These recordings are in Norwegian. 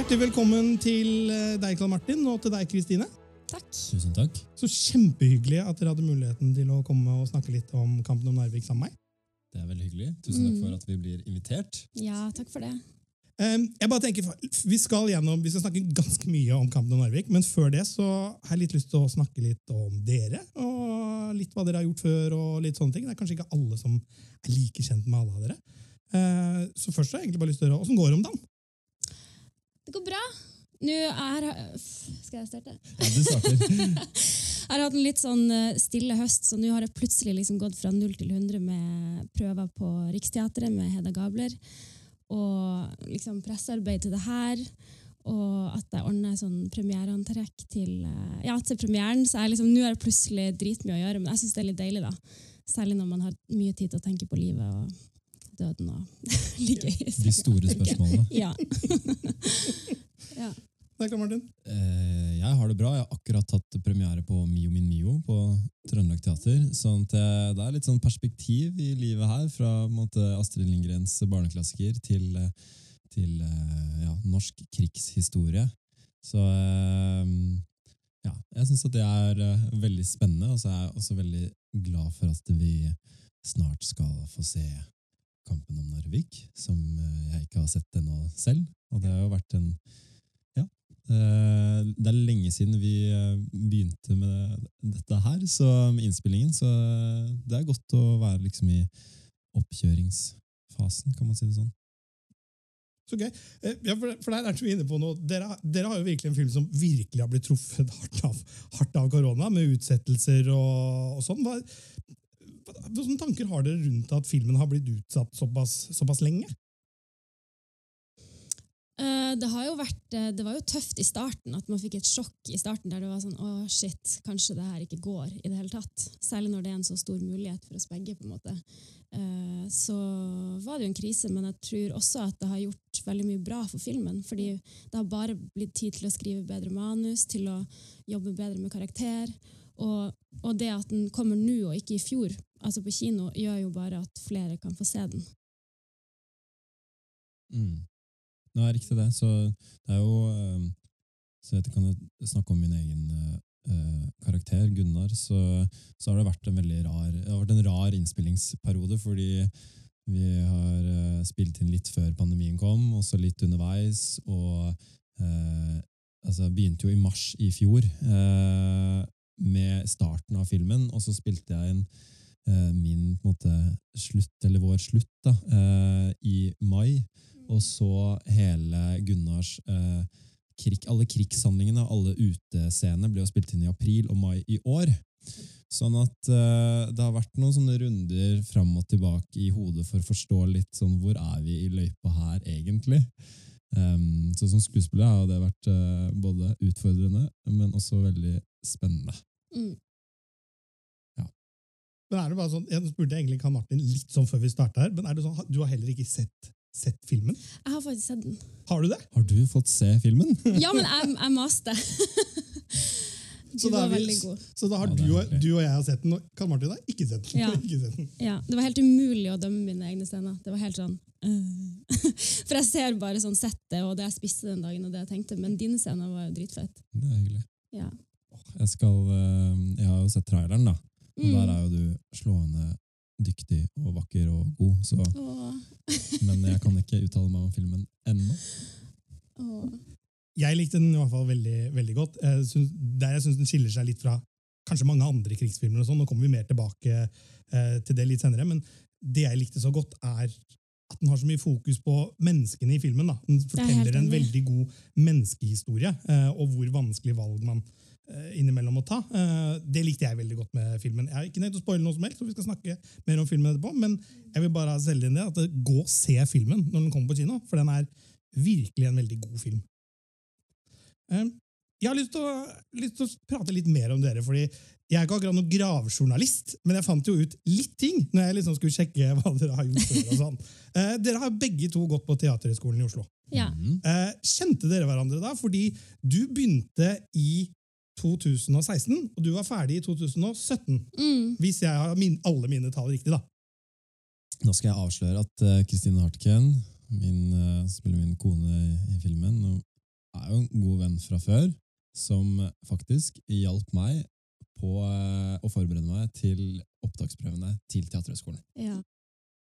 Hjertelig velkommen til eh, deg, Karl Martin, og til deg, Kristine. Takk. Tusen takk. Så kjempehyggelig at dere hadde muligheten til å komme og snakke litt om kampen om Narvik sammen med meg. Det er veldig hyggelig. Tusen takk Mm. for at vi blir invitert. Ja, takk for det. Jeg bare tenker, Vi skal gjennom, vi skal snakke ganske mye om kampen om Narvik, men før det så har jeg litt lyst til å snakke litt om dere. Og litt hva dere har gjort før. og litt sånne ting. Det er kanskje ikke alle som er like kjent med alle av dere. Uh, så først har jeg egentlig bare lyst til å høre, Åssen går det om dagen? Det går bra. Nå er Skal jeg starte? Ja, du starter. Jeg har hatt en litt sånn eh, stille høst, så nå har jeg plutselig liksom gått fra 0 til 100 med prøver på Riksteatret med Hedda Gabler. Og liksom pressearbeid til det her. Og at jeg ordner sånn premiereantrekk til, eh, ja, til premieren. Så jeg liksom, nå er det plutselig dritmye å gjøre, men jeg syns det er litt deilig. da. Særlig når man har mye tid til å tenke på livet og døden og ligge i De store spørsmålene. Ja. ja. Der, Martin. Eh, Jeg har det bra. Jeg har akkurat tatt premiere på Mio min Mio på Trøndelag Teater. Sånn at det er litt sånn perspektiv i livet her, fra måte, Astrid Lindgrens barneklassiker til, eh, til ja, norsk krigshistorie. Så eh, ja, jeg syns at det er veldig spennende, og så er jeg også veldig glad for at vi snart skal få se Kampen om Narvik, som eh, jeg ikke har sett ennå selv. Og det har jo vært en Ja. eh, Det er lenge siden vi eh, begynte med dette her, så med innspillingen, så det er godt å være liksom i oppkjøringsfasen, kan man si det sånn. Så gøy. Ja, for, der er vi inne på noe. Dere, dere har jo virkelig en film som virkelig har blitt truffet hardt av, korona, med utsettelser og, og sånn. Hva, hvilke tanker har dere rundt at filmen har blitt utsatt såpass, såpass lenge? Eh, Det, vært, eh, det var jo tøft i starten, at man fikk et sjokk i starten der det var sånn Å, shit, kanskje det her ikke går i det hele tatt. Særlig når det er en så stor mulighet for oss begge. på en måte. Eh, Så var det jo en krise, men jeg tror også at det har gjort veldig mye bra for filmen. Fordi det har bare blitt tid til å skrive bedre manus, til å jobbe bedre med karakter. Og, og det at den kommer nå og ikke i fjor, altså på kino, gjør jo bare at flere kan få se den. Mm. Er riktig det. Så det er jo eh, Så jeg kan snakke om min egen eh, eh, karakter, Gunnar, så, så har det vært en veldig rar Det har vært en rar innspillingsperiode, fordi vi har eh, spilt inn litt før pandemien kom, og så litt underveis, og eh, altså, begynte jo i mars i fjor eh, med starten av filmen, og så spilte jeg inn min på en måte, slutt, eller vår slutt, da, eh, i mai. Og så hele Gunnars eh, krig, Alle krigshandlingene, alle utescenene ble jo spilt inn i april og mai i år. Sånn at eh, det har vært noen sånne runder fram og tilbake i hodet for å forstå litt sånn hvor er vi i løypa her egentlig. Um, så som skuespiller har det vært eh, både utfordrende, men også veldig spennende. Mm. Men er det bare sånn, Jeg spurte egentlig Karl Martin litt sånn før vi starta her, men er det sånn, du har heller ikke sett, sett filmen? Jeg har faktisk sett den. Har du det? Har du fått se filmen? Ja, men jeg, jeg maste. Du Så var vi- veldig god. Så da har Ja, du, og, du og jeg har sett den, og Karl Martin har ikke sett den. Ja. ikke sett den. Ja, det var helt umulig å dømme mine egne scener. Det var helt sånn Uh. For jeg ser bare sånn settet og det jeg spiste den dagen, og det jeg tenkte, men dine scener var jo dritfett. Det er hyggelig. Ja. Jeg, skal, eh, jeg har jo sett traileren, da. Og Mm. der er jo du slående dyktig og vakker og god, så, Åh, men jeg kan ikke uttale meg om filmen ennå. åh. Jeg likte den i hvert fall veldig, veldig godt. Jeg synes, der jeg syns den skiller seg litt fra kanskje mange andre krigsfilmer. og sånn. Nå kommer vi mer tilbake eh, til det litt senere. Men det jeg likte så godt, er at den har så mye fokus på menneskene i filmen. Da. Den er forteller en veldig god menneskehistorie, eh, og hvor vanskelig valg man eh, innimellom må ta. Eh, det likte jeg veldig godt med filmen. Jeg har ikke nødt til å spoile noe som helst, så vi skal snakke mer om filmen etterpå, men jeg vil bare selge inn det at gå og se filmen når den kommer på kino, for den er virkelig en veldig god film. Eh, Jeg har lyst til, å, lyst til å prate litt mer om dere, fordi jeg er ikke akkurat noen gravjournalist, men jeg fant jo ut litt ting når jeg liksom skulle sjekke hva dere har gjort og sånn. Eh, Dere har begge to gått på Teaterhøgskolen i Oslo. Ja. Mhm. Eh, Kjente dere hverandre da? Fordi du begynte i 2016, og du var ferdig i 2017. Mm. Hvis jeg har min, alle mine tall riktig, da. Nå skal jeg avsløre at Kristine Kristine Hartken, min, uh, spiller min kone i, i filmen, og er jo en god venn fra før, som faktisk hjalp meg på eh, å forberede meg til opptaksprøvene til Teaterhøgskolen. Ja.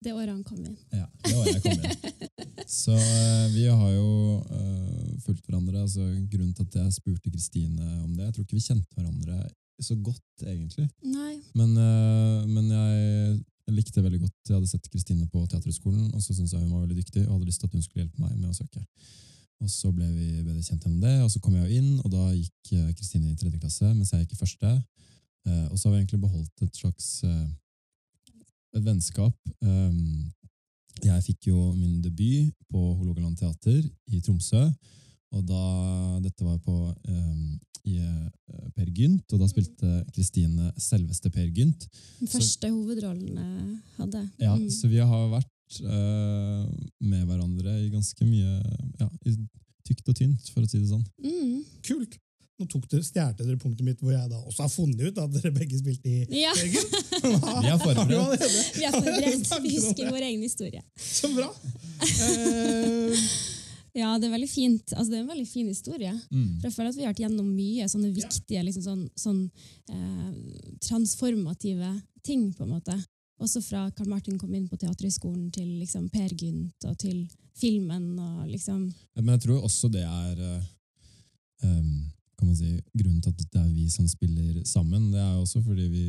Det året han kom inn. Ja, det året jeg kom inn. Så eh, vi har jo uh, fulgt hverandre. altså Grunnen til at jeg spurte Kristine om det Jeg tror ikke vi kjente hverandre så godt, egentlig. Nei. Men, uh, men jeg, jeg likte veldig godt Jeg hadde sett Kristine på Teaterhøgskolen, og så syntes jeg hun var veldig dyktig og hadde lyst til at hun skulle hjelpe meg med å søke. Og så ble vi bedre kjent gjennom det, og så kom jeg jo inn, og da gikk eh, Kristine i tredje klasse, mens jeg gikk i første. Eh, Og så har vi egentlig beholdt et slags eh, et vennskap. Jeg fikk jo min debut på Hålogaland teater i Tromsø, og da, dette var på i Per Gynt, og da spilte Kristine selveste Per Gynt. Den Så- første hovedrollen jeg hadde. Ja, Mm. Så vi har vært eh, med hverandre i ganske mye ja, i tykt og tynt, for å si det sånn. Mm. Kult! Nå tok dere, stjerte dere punktet mitt, hvor jeg da også har funnet ut at dere begge spilte i Ja, Jørgen. Vi er forberedt. vi forberedt. Vi husker vår egen historie. Så bra! Uh, Ja, det er veldig fint. Altså, det er en veldig fin historie. Mm. For jeg føler at vi har vært gjennom mye sånne viktige liksom sånn, sånn, eh, transformative ting, på en måte. Også fra Karl Martin kom inn på Teaterhøgskolen til liksom, Per Gynt og til filmen. og liksom... Men jeg tror også det er um, kan man si, grunnen til at det er vi som spiller sammen. Det er jo også fordi vi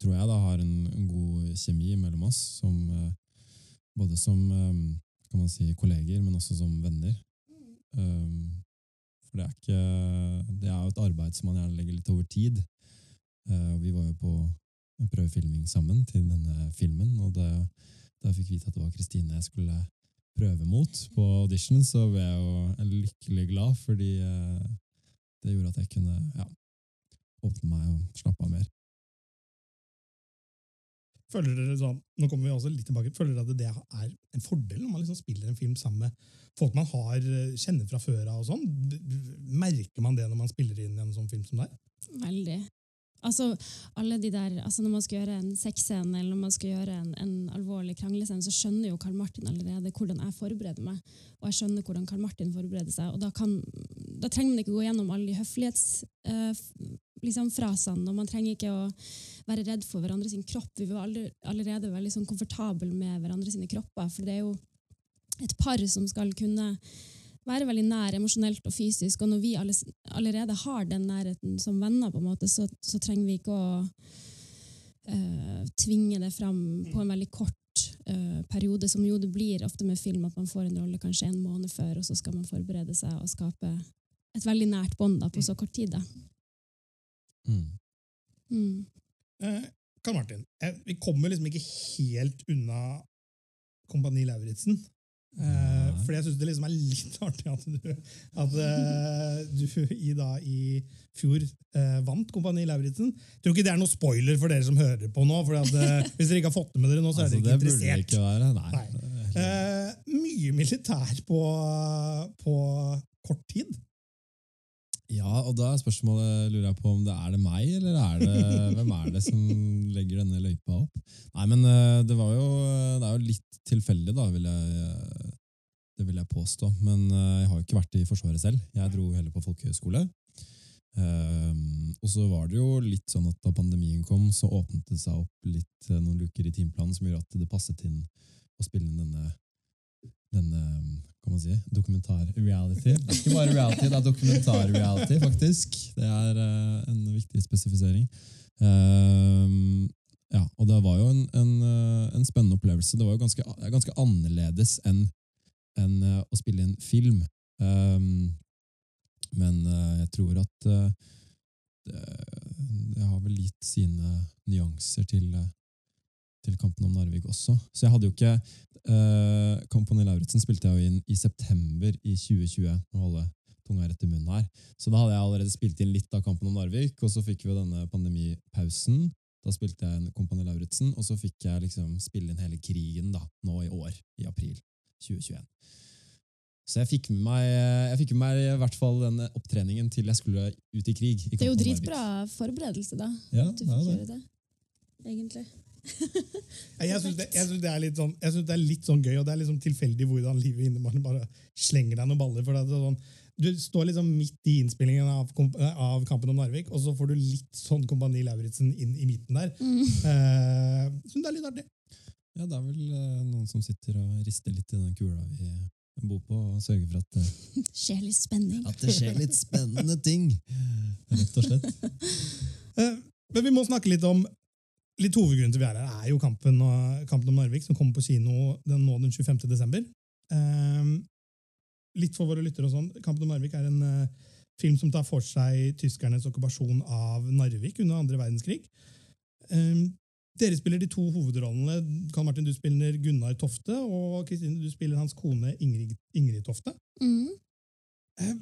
tror jeg da har en, en god kjemi mellom oss, som, eh, både som kan man si, kolleger, men også som venner. Um, for det er, ikke, det er jo et arbeid som man gjerne legger litt over tid. Uh, vi var jo på prøvefilming sammen til denne filmen, og da, da jeg fikk vite at det var Kristine jeg skulle prøve mot på audition, så ble jeg jo lykkelig glad, fordi eh, det gjorde at jeg kunne ja, åpne meg og slappe av mer. føler dere sånn, nå kommer vi også litt tilbake, føler dere at det er en fordel når man liksom spiller en film sammen med folk man har, eh, kjenner fra før av? og sånn? Merker man det når man spiller inn en sånn film som deg? Veldig. Altså, alle de der, altså Når man skal gjøre en sexscene eller når man skal gjøre en, en alvorlig kranglescene, så skjønner jo Karl Martin allerede hvordan jeg forbereder meg. Og jeg skjønner hvordan Karl Martin forbereder seg. og Da, kan, da trenger man ikke gå gjennom alle de høflighetsfrasene, eh, liksom, man trenger ikke å være redd for hverandre sin kropp. Vi var allerede veldig sånn komfortable med hverandre sine kropper. For det er jo et par som skal kunne være veldig nær emosjonelt og fysisk. Og når vi alle, allerede har den nærheten som venner, på en måte, så, så trenger vi ikke å uh, tvinge det fram på en veldig kort uh, periode, som jo det blir ofte med film, at man får en rolle kanskje en måned før, og så skal man forberede seg og skape et veldig nært bånd på så kort tid. Da. Mm. Mm. Eh, Karl Martin, eh, vi kommer liksom ikke helt unna Kompani Lauritzen. Eh, fordi for jeg syns det liksom er litt artig at du, at, uh, du i, da, i fjor uh, vant Kompani Lauritzen. Tror ikke det er noe spoiler for dere som hører på nå. For at, hvis dere ikke har fått det med dere nå, så er Altså, dere ikke det interessert. ikke være. Nei. Nei. er mye militær på, på kort tid. Og da er spørsmålet, lurer jeg på om det er det meg, eller er det, hvem er det som legger denne løypa opp? Nei, men eh, det var jo, det er jo litt tilfeldig da, vil jeg, eh, det vil jeg påstå. Men eh, jeg har jo ikke vært i Forsvaret selv. Jeg dro heller på folkehøyskole. Ehm, og så var det jo litt sånn at da pandemien kom, så åpnet det seg opp litt eh, noen luker i timeplanen som gjorde at det passet inn å spille inn denne, denne kan man si, dokumentar-reality. Ikke bare reality, det er dokumentar-reality, faktisk. Det er uh, en viktig spesifisering. Uh, ja, og det var jo en, en, uh, en spennende opplevelse. Det var jo ganske, ganske annerledes enn en, eh, å spille inn film. Ehm, men jeg tror at det, det har vel gitt sine nyanser til, til Kampen om Narvik også. Så jeg hadde jo ikke uh, Kompani Lauritzen spilte jeg jo inn i september i 2020. Nå holder tunga rett i munnen her. Så da hadde jeg allerede spilt inn litt av Kampen om Narvik, og så fikk vi denne pandemipausen. Da spilte jeg en Kompani Lauritzen, og så fikk jeg liksom spille inn hele krigen da, nå i år, i april 2021. Så jeg fikk med meg, jeg fikk med meg i hvert fall den opptreningen til jeg skulle ut i krig. i Det er jo dritbra forberedelse, da. Ja, At du fikk det. gjøre det. Egentlig. Jeg syns det, jeg synes det, er litt sånn, jeg synes det er litt sånn gøy, og det er liksom tilfeldig hvordan livet innebar bare slenger deg noen baller. for det er sånn, Du står liksom midt i innspillingen av, av Kampen om Narvik, og så får du litt sånn Kompani Lauritzen inn i midten der. Eh, synes det er litt artig. Ja, det er vel uh, noen som sitter og rister litt i den kula vi bor på, og sørger for at, det Skjer litt spenning. at det skjer litt spennende ting. Rett og slett. uh, men vi må snakke litt om litt hovedgrunnen til vi er her, er jo kampen, kampen om Narvik, som kommer på kino den, nå den 25. desember. Eh, litt for våre lyttere og sånn, Kampen om Narvik er en eh, film som tar for seg tyskernes okkupasjon av Narvik under andre verdenskrig. Eh, dere spiller de to hovedrollene. Karl Martin, du spiller Gunnar Tofte, og Kristine, du spiller hans kone Ingrid, Ingrid Tofte. Mm. Eh,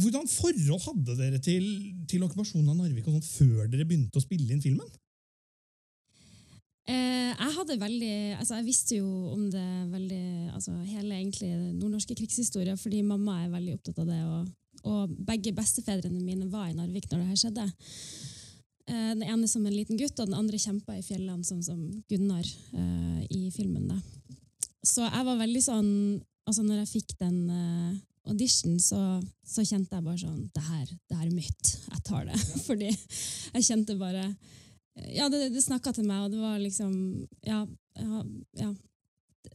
Hvordan forhold hadde dere til, til okkupasjonen av Narvik og sånt før dere begynte å spille inn filmen? Eh, jeg hadde veldig altså Jeg visste jo om det veldig altså hele egentlig nordnorske krigshistorie, fordi mamma er veldig opptatt av det. Og, og begge bestefedrene mine var i Narvik når det her skjedde. Eh, den ene som en liten gutt, og den andre kjempa i fjellene, sånn som Gunnar eh, i filmen. da. Så jeg var veldig sånn altså Når jeg fikk den audition, så, så kjente jeg bare sånn det her, det her er mitt. Jeg tar det. Fordi jeg kjente bare ja, det, det snakka til meg, og det var liksom ja, ja, ja.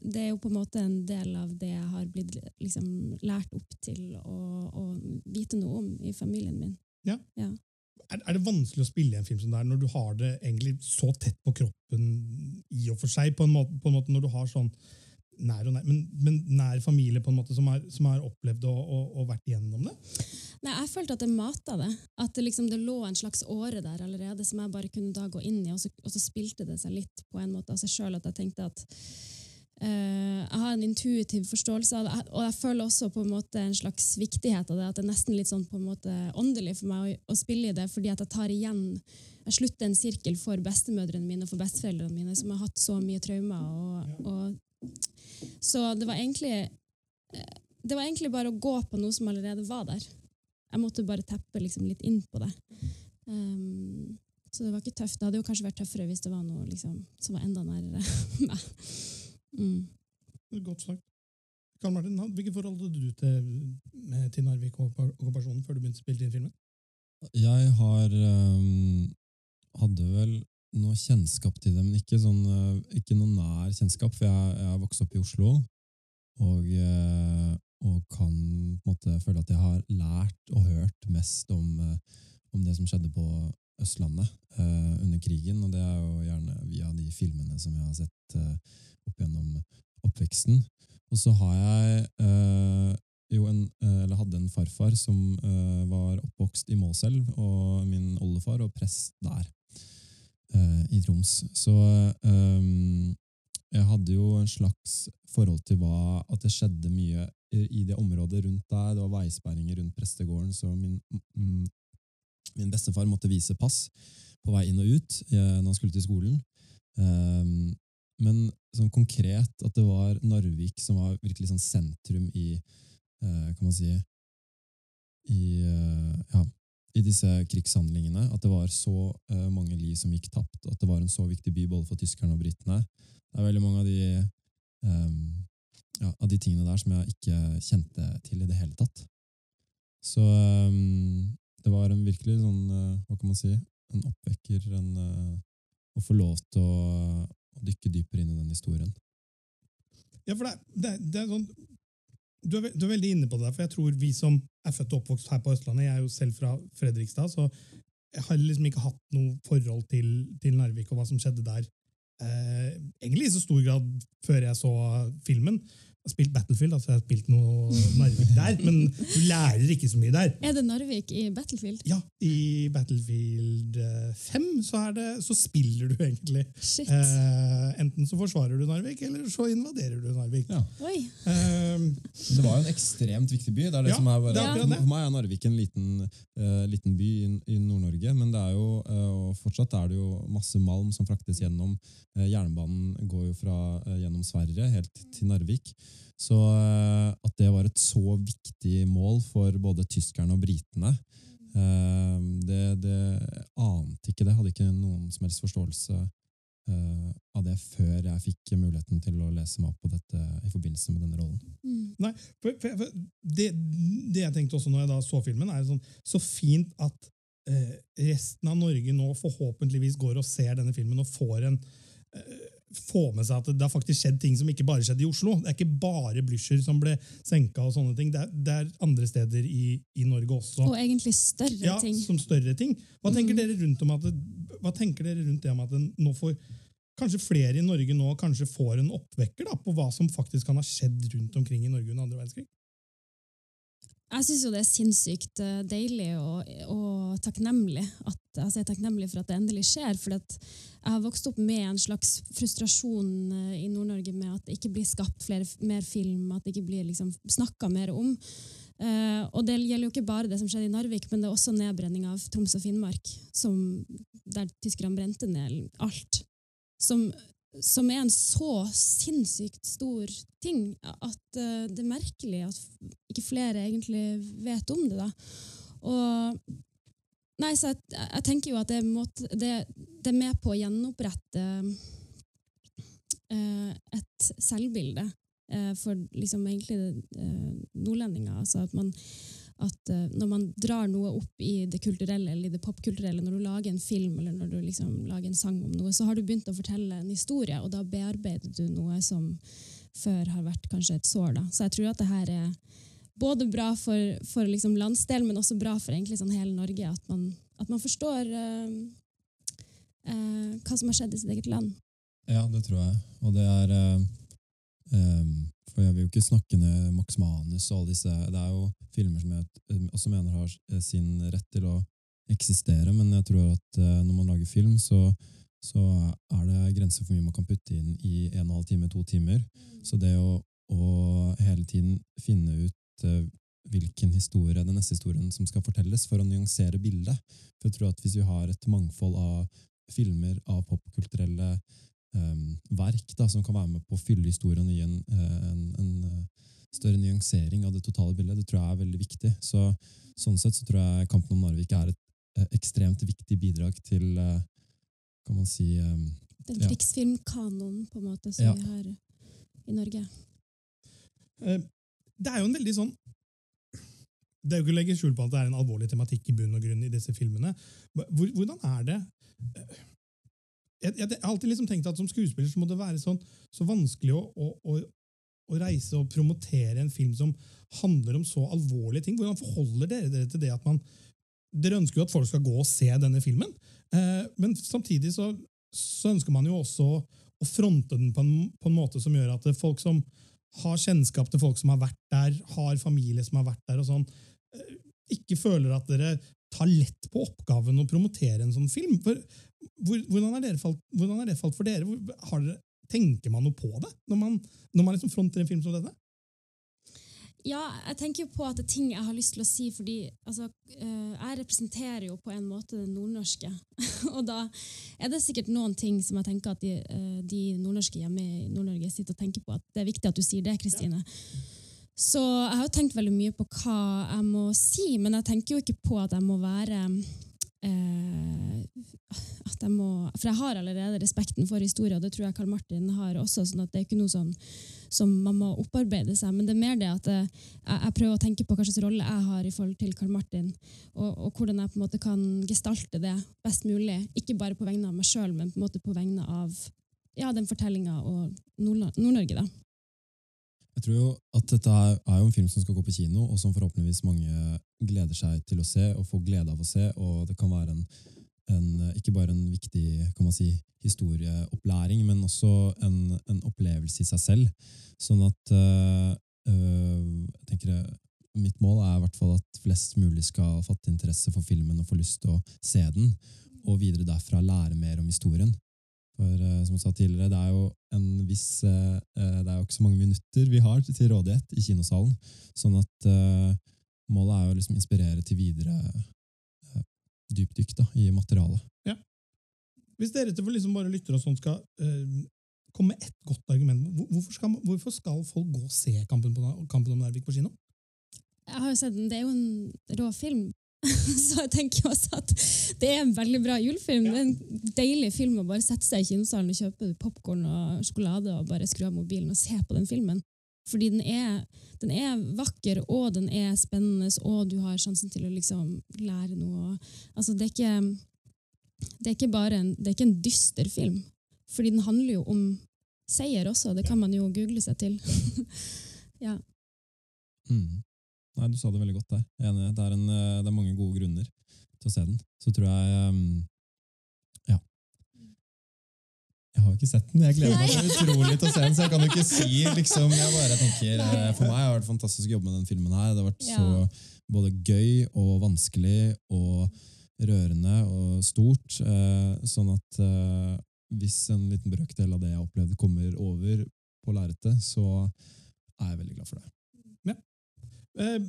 Det er jo på en måte en del av det jeg har blitt liksom, lært opp til å, vite noe om i familien min. Er, er det vanskelig å spille i en film som det er, når du har det egentlig så tett på kroppen i og for seg, på en måte, på en måte når du har sånn nær og nær, men, men nær familie på en måte som har, som har opplevd og, og, og vært igjennom det? Nei, Jeg følte at det mata det. At det, liksom, det lå en slags åre der allerede som jeg bare kunne da gå inn i, og så, og så spilte det seg litt på en måte av seg sjøl. At jeg tenkte at eh, jeg har en intuitiv forståelse av det, og jeg føler også på en måte en slags viktighet av det. At det er nesten litt sånn på en måte åndelig for meg å, å spille i det, fordi at jeg tar igjen jeg slutter en sirkel for bestemødrene mine og for besteforeldrene mine, som har hatt så mye traumer. Og, og, så det var egentlig eh, det var egentlig bare å gå på noe som allerede var der. Jeg måtte bare teppe liksom litt inn på det. Um, så det var ikke tøft. Det hadde jo kanskje vært tøffere hvis det var noe liksom, som var enda nærere meg. Mm. Godt sagt. Karl Martin, Hvilke forhold hadde du til, med- til Narvik og okkupasjonen før du begynte å spille inn filmen? Jeg har um, hadde vel noe kjennskap til det, men ikke, sånn, eh, ikke noe nær kjennskap, for jeg, har vokst opp i Oslo, og, eh, og kan måte føle at jeg har lært og hørt mest om, eh, om det som skjedde på Østlandet eh, under krigen, og det er jo gjerne via de filmene som jeg har sett eh, opp gjennom oppveksten. Og så har jeg eh, jo en, eller hadde en farfar som var oppvokst i Målselv, og min oldefar og prest der i Troms. Så eh, jeg hadde jo en slags forhold til hva, at det skjedde mye i, det området rundt der. Det var veisperringer rundt prestegården, så min, mm, min bestefar måtte vise pass på vei inn og ut eh, når han skulle til skolen. Eh, men sånn konkret at det var Narvik som var virkelig sånn sentrum i eh, kan man si i, eh, ja, i disse krigshandlingene. At det var så uh, mange liv som gikk tapt. At det var en så viktig by både for tyskerne og britene. Det er veldig mange av de, um, ja, av de tingene der som jeg ikke kjente til i det hele tatt. Så um, det var en virkelig sånn, uh, hva kan man si, en oppvekker, en, uh, å få lov til å, å dykke dypere inn i den historien. Ja, for det, det, det er sånn du er, du er veldig inne på det, der, for jeg tror vi som er født og oppvokst her på Østlandet, jeg er jo selv fra Fredrikstad, så jeg har liksom ikke hatt noe forhold til, til Narvik og hva som skjedde der. Eh, egentlig i så stor grad før jeg så filmen. Har spilt Battlefield, altså jeg har spilt noe Narvik der, men du lærer ikke så mye der. Er det Narvik i Battlefield? Ja, i Battlefield eh, 5 så, er det, så spiller du egentlig. Shit. Eh, enten så forsvarer du Narvik, eller så invaderer du Narvik. Ja. Oi. Eh, Det var jo en ekstremt viktig by. Det er det Ja, som er bare, det er det. For meg er Narvik en liten, uh, liten by i, i Nord-Norge, men det er jo, uh, og fortsatt er det jo masse malm som fraktes gjennom. Uh, jernbanen går jo fra eh, gjennom Sverige helt til Narvik. Så eh, at det var et så viktig mål for både tyskerne og britene, eh, det, det ante ikke det. Hadde ikke noen som helst forståelse eh, av det før jeg fikk muligheten til å lese meg opp på dette i forbindelse med denne rollen. Mm. For, for, for det, det jeg tenkte også når jeg da så filmen, er sånn, så fint at eh, resten av Norge nå forhåpentligvis går og ser denne filmen og får en eh, får med seg at det har faktisk skjedd ting som ikke bare skjedde i Oslo. Det er ikke bare Blücher som ble senka, og sånne ting. Det er, det er andre steder i, i Norge også. Og egentlig større ja, ting. som større ting. Hva tenker, Mm. dere rundt om at hva tenker dere rundt det om at nå får Kanskje flere i Norge nå kanskje får en oppvekker da, på hva som faktisk kan ha skjedd rundt omkring i Norge under andre verdenskrig? Jeg syns jo det er sinnssykt eh, deilig og, og takknemlig at altså jeg er takknemlig for at det endelig skjer. For jeg har vokst opp med en slags frustrasjon eh, i Nord-Norge med at det ikke blir skapt flere, mer film, at det ikke blir liksom, snakka mer om. Uh, og det gjelder jo ikke bare det som skjedde i Narvik, men det er også nedbrenning av Troms og Finnmark, som, der tyskerne brente ned alt. Som, som er en så sinnssykt stor ting at uh, det er merkelig at ikke flere egentlig vet om det. da. Og Nei, så jeg, jeg tenker jo at det, er det, det er med på å gjenopprette uh, et selvbilde uh, for liksom egentlig nordlendinger. Altså at man at eh, når man drar noe opp i det kulturelle eller i det popkulturelle, når du lager en film eller når du liksom lager en sang om noe, så har du begynt å fortelle en historie, og da bearbeider du noe som før har vært kanskje et sår. Da. Så jeg tror at det her er både bra for, for liksom landsdelen, men også bra for sånn hele Norge. At man, at man forstår uh, uh, hva som har skjedd i sitt eget land. Ja, det tror jeg. Og det er uh, em, For jeg vil jo ikke snakke ned Max Manus og alle disse Det er jo filmer som jeg eh, også mener har eh, sin rett til å eksistere, men jeg tror at eh, når man lager film, så, så er det grenser for mye man kan putte inn i en og en halv time, to timer. Så det å, å hele tiden finne ut hvilken historie, den neste historien som skal fortelles, for å nyansere bildet. For jeg tror at hvis vi har et mangfold av filmer, av popkulturelle verk da, som kan være med på å fylle historien en, eh, en, en eh, større nyansering av det totale bildet, det tror jeg er veldig viktig. Så, sånn sett så tror jeg Kampen om Narvik er et eh, ekstremt viktig bidrag til kan man si eh, Den Ja. krigsfilmkanonen på en måte som Ja. vi har i Norge. Eh, Det er jo en veldig sånn Det er jo ikke å legge skjul på at det er en alvorlig tematikk i bunn og grunn i disse filmene. Hvordan er det jeg, jeg, jeg har alltid liksom tenkt at som skuespiller så må det være sånn, så vanskelig å, å, å, å reise og promotere en film som handler om så alvorlige ting. Hvordan forholder dere dere til det at man Dere ønsker jo at folk skal gå og se denne filmen, eh, men samtidig så, så ønsker man jo også å fronte den på en, på en måte som gjør at folk som har kjennskap til folk som har vært der, har familie som har vært der, og sånn, eh, ikke føler at dere tar lett på oppgaven å promotere en sånn film. For, hvor, hvordan, er falt, hvordan er det falt for dere? Hvor, dere? Tenker man noe på det når man, når man liksom fronter en film som dette? Ja, jeg tenker jo på at det er ting jeg har lyst til å si, fordi altså, eh, jeg representerer jo på en måte det nordnorske. og da er det sikkert noen ting som jeg tenker at de, eh, de nordnorske hjemme i Nord-Norge sitter og tenker på at det er viktig at du sier det, Kristine. Så jeg har jo tenkt veldig mye på hva jeg må si, men jeg tenker jo ikke på at jeg må være eh, at jeg må, For jeg har allerede respekten for historie, og det tror jeg Karl Martin har også. sånn at det er ikke noe sånn som man må opparbeide seg, men det er mer det at jeg, jeg prøver å tenke på hva slags rolle jeg har i forhold til Karl Martin, og, og hvordan jeg på en måte kan gestalte det best mulig. Ikke bare på vegne av meg sjøl, men på en måte på vegne av ja, den fortellinga og Nord- Nord-Norge. da. Jeg tror jo at dette er, jo en film som skal gå på kino, og som forhåpentligvis mange gleder seg til å se og får glede av å se. og Det kan være en, en, ikke bare en viktig kan man si, historieopplæring, men også en, en opplevelse i seg selv. Sånn at øh, jeg tenker Mitt mål er i hvert fall at flest mulig skal fatte interesse for filmen og få lyst til å se den, og videre derfra lære mer om historien. For eh, som jeg sa tidligere, det er jo en viss eh, eh, Det er jo ikke så mange minutter vi har til rådighet i kinosalen. Sånn at eh, målet er jo liksom inspirere til videre eh, dypdykk da, i materialet. Hvis dere til liksom bare lytter og sånn skal uh, komme med ett godt argument, hvorfor skal, hvorfor skal folk gå og se Kampen, på, Kampen om Nervik på kino? Jeg har jo sett den, Det er jo en rå film. Så jeg tenker også at det er en veldig bra julefilm. Det er en deilig film å bare sette seg i kinosalen og kjøpe popkorn og sjokolade og bare skru av mobilen og se på den filmen. Fordi den er, den er vakker, og den er spennende, og du har sjansen til å liksom lære noe. Altså, det, er ikke, det, er ikke bare en, det er ikke en dyster film, fordi den handler jo om seier også. Det kan man jo google seg til. ja. Mm. Nei, Du sa det veldig godt der. Jeg er enig. Det er, en, eh, det er mange gode grunner til å se den. Så tror jeg um, Ja. Jeg har jo ikke sett den. Jeg gleder meg så utrolig til å se den, så jeg kan jo ikke si liksom Jeg bare tenker, eh, For meg har det vært fantastisk å jobbe med den filmen her. Det har vært så både gøy og vanskelig og rørende og stort. Eh, sånn at hvis en liten brøkdel av det jeg opplevde, kommer over på lerretet, så er jeg veldig glad for det. Eh,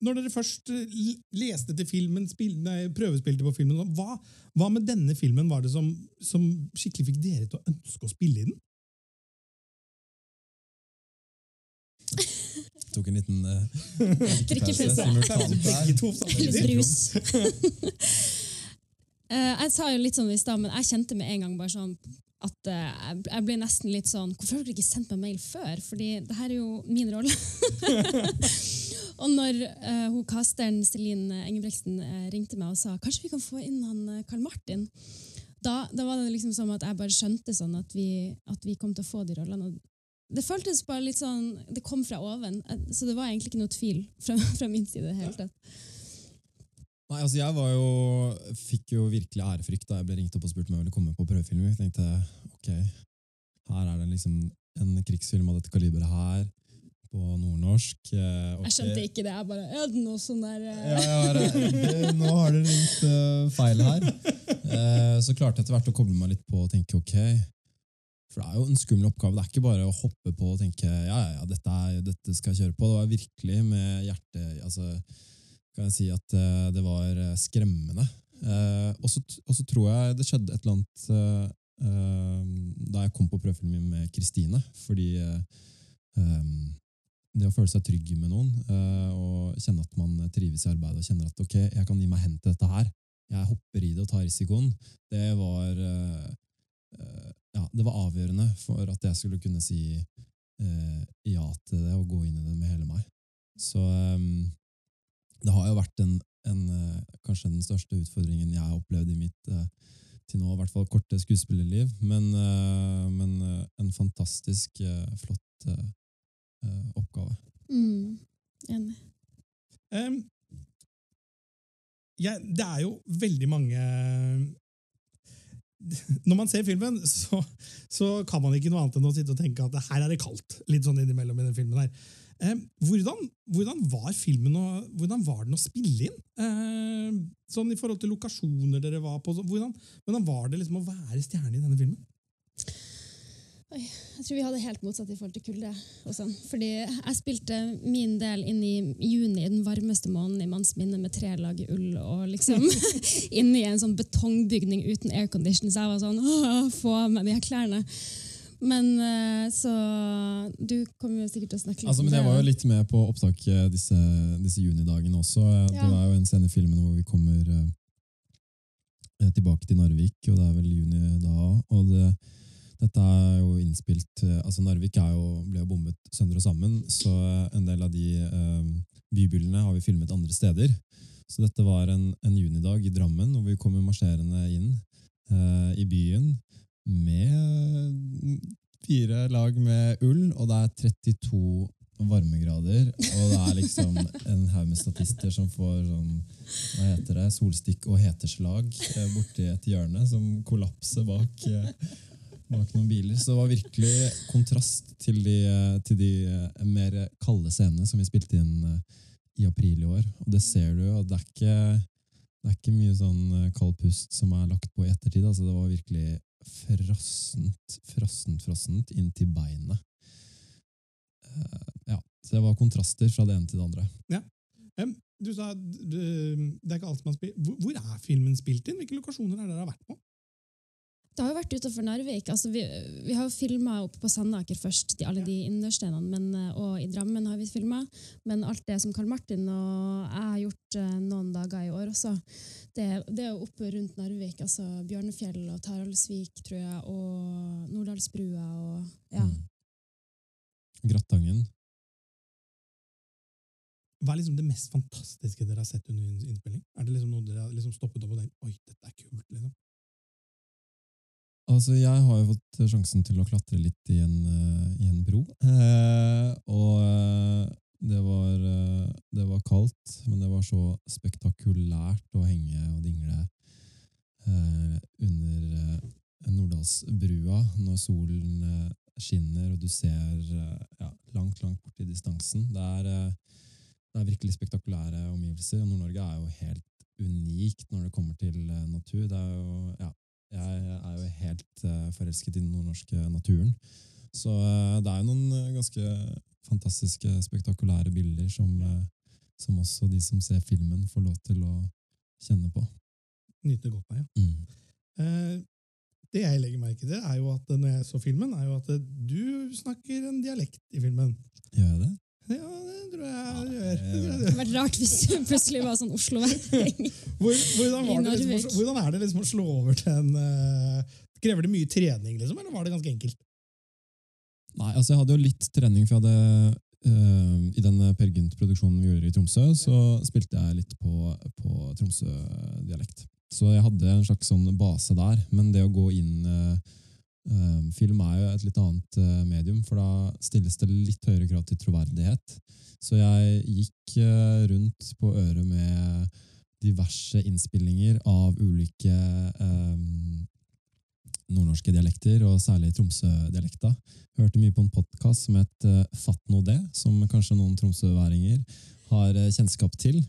når dere først eh, leste til filmen, spil, nei, prøvespilte på filmen, hva, hva med denne filmen var det som, som skikkelig fikk dere til å ønske å spille i den? Tok en liten uh, Drikkepause. brus. Eh, jeg sa jo litt sånn i stad, men jeg kjente med en gang bare sånn at uh, jeg- jeg ble nesten litt sånn Hvorfor har dere ikke sendt meg mail før? Fordi det her er jo min rolle. Og når eh, hun casteren Celine Engebretsen eh, ringte meg og sa kanskje vi kan få inn han eh, Karl Martin, da, da var det liksom som at jeg bare skjønte sånn at vi, at vi kom til å få de rollene. Det føltes bare litt sånn Det kom fra oven, eh, så det var egentlig ikke noe tvil fra, fra min side. i det hele tatt. Nei, altså jeg var jo, fikk jo virkelig ærefrykt da jeg ble ringt opp og spurt om jeg ville komme på prøvefilm. Jeg tenkte ok, her er det liksom en krigsfilm av dette kaliberet her, på nordnorsk. eh. Jeg skjønte ikke det. Jeg bare det noe sånn der eh, Ja, det, nå har dere ringt uh, feil her. Eh, så klarte jeg etter hvert å koble meg litt på og tenke ok, for det er jo en skummel oppgave. Det er ikke bare å hoppe på og tenke ja, ja, ja dette, er, dette skal jeg kjøre på. Det var virkelig med hjertet altså, kan jeg si at uh, det var eh, skremmende. Eh, og så tror jeg det skjedde et eller annet eh, eh, da jeg kom på prøvefilmen med Kristine. Fordi eh, eh, det å føle seg trygg med noen eh, og kjenne at man trives i arbeidet og kjenner at ok, jeg kan gi meg hen til dette her, jeg hopper i det og tar risikoen, det var, eh, eh, ja, det var avgjørende for at jeg skulle kunne si ja til det og gå inn i det med hele meg. Så det har jo vært en, en, kanskje den største utfordringen jeg har opplevd i mitt til nå, i hvert fall korte skuespillerliv, men, men en fantastisk flott eh, oppgave. mm, Enig. Um, ja, det er jo veldig mange Når man ser filmen, så, så kan man ikke noe annet enn å sitte og tenke at her er det kaldt. Litt sånn innimellom i den filmen her. Um, hvordan, hvordan var filmen og hvordan var den å spille inn? Um, sånn I forhold til lokasjoner dere var på. Hvordan, hvordan var det liksom å være stjerne i denne filmen? Jeg tror vi hadde helt motsatt i forhold til kulde. og sånn. Fordi jeg spilte min del inn i juni, den varmeste måneden i manns minne, med tre lag ull og liksom inne i en sånn betongbygning uten aircondition. Så jeg var sånn Åh, Få av meg de her klærne. Men eh, så Du kommer jo sikkert til å snakke litt Altså, om men jeg var jo litt med på opptak eh, disse, disse junidagene også. Det Ja. var jo en scene i filmen hvor vi kommer eh, tilbake til Narvik, og det er vel juni da. Og det, dette er jo innspilt eh, altså Narvik jo, ble jo bombet sønder og sammen, så eh, en del av de eh, bybyllene har vi filmet andre steder. Så dette var en, en junidag i Drammen, hvor vi kommer marsjerende inn eh, i byen med fire lag med ull, og det er 32 varmegrader, og det er liksom en haug med statister som får sånn, hva heter det, solstikk og heteslag eh, borti et hjørne som kollapser bak, eh, bak noen biler. Så det var virkelig kontrast til de, eh, til de eh, mer kalde scenene som vi spilte inn eh, i april i år. Og det ser du, og det er ikke, det er ikke mye sånn kald pust som er lagt på i ettertid. Altså, det var virkelig frossent, frossent, frossent inn til beinet. Ja, så det var kontraster fra det ene til det andre. Um, du sa du, det er ikke alt man spiller. Hvor, hvor er filmen spilt inn? Hvilke lokasjoner er det dere har vært på? Det har jo vært utenfor Narvik. Altså, vi, vi har jo filma oppe på Sandaker først, de, alle de innerstenene, men, eh, og i Drammen har vi filma. Men alt det som Karl Martin og jeg har gjort eh, noen dager i år også, det, det er jo oppe rundt Narvik. altså Bjørnefjell og Taraldsvik, tror jeg, og Norddalsbrua og ja. Mm. Grattangen. Hva er liksom det mest fantastiske dere har sett under innspilling? Er det liksom noe dere har liksom stoppet opp og tenkt oi, dette er kult? liksom? Altså, jeg har jo fått sjansen til å klatre litt i en, eh, i en bro. Eh, og eh, det var, eh, det var kaldt, men det var så spektakulært å henge og dingle eh, under Nordalsbrua når solen skinner og du ser ja, langt, langt bort i distansen. Det er, det er virkelig spektakulære omgivelser. og Nord-Norge er jo helt unikt når det kommer til natur. Det er jo, ja, jeg er jo helt eh, forelsket i den nordnorske naturen. Så eh, det er jo noen eh, ganske fantastiske, spektakulære bilder som, som også de som ser filmen, får lov til å kjenne på. Nyte godt av, ja. Mm. Det jeg legger merke til, er jo at når jeg så filmen, er jo at du snakker en dialekt i filmen. Gjør jeg det? Ja, det tror jeg gjør. Det tror jeg gjør Det gjør. hadde vært rart hvis det plutselig var sånn Oslo-vending. Hvor, hvordan, var det liksom, å- hvordan er det liksom å slå over til en eh, Krever det mye trening, liksom, eller var det ganske enkelt? Nei, altså jeg hadde jo litt trening, for jeg hadde øh, I den Per Gynt-produksjonen vi gjorde i Tromsø, så spilte jeg litt på, på Tromsø-dialekt. Så jeg hadde en slags sånn base der. Men det å gå inn øh, Film er jo et litt annet øh, medium, for da stilles det litt høyere krav til troverdighet. Så jeg gikk øh, rundt på øret med diverse innspillinger av ulike øh, nordnorske dialekter, og særlig Tromsø-dialekta. Hørte mye på en podkast som het uh, Fatt nå det, som kanskje noen tromsøværinger har eh, kjennskap til.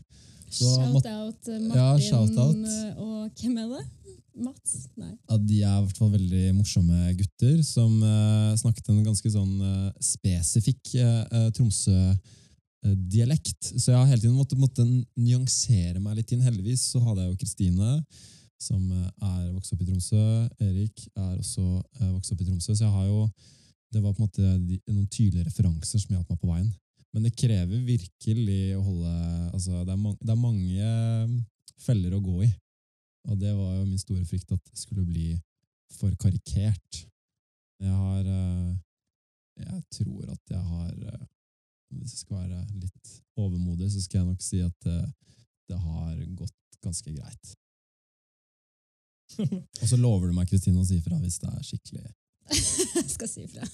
Så Shout-out Martin Ja, eh, og hvem er det? Mats? Nei. Ja, de er i hvert fall veldig morsomme gutter som uh, snakket en ganske sånn uh, spesifikk eh, eh, Tromsø-dialekt. Så jeg har hele tiden måttet, måtte nyansere meg litt inn. Heldigvis så hadde jeg jo Kristine, som er vokst opp i Tromsø. Erik er også vokst opp i Tromsø. Så jeg har jo Det var på en måte de, noen tydelige referanser som hjalp meg på veien. Men det krever virkelig å holde altså det, er man, det er mange feller å gå i. Og det var jo min store frykt, at det skulle bli for karikert. Jeg har eh, Jeg tror at jeg har eh, Hvis jeg skal være litt overmodig, så skal jeg nok si at det, det har gått ganske greit. Og så lover du meg, Kristine, å si ifra hvis det er skikkelig Jeg skal si ifra.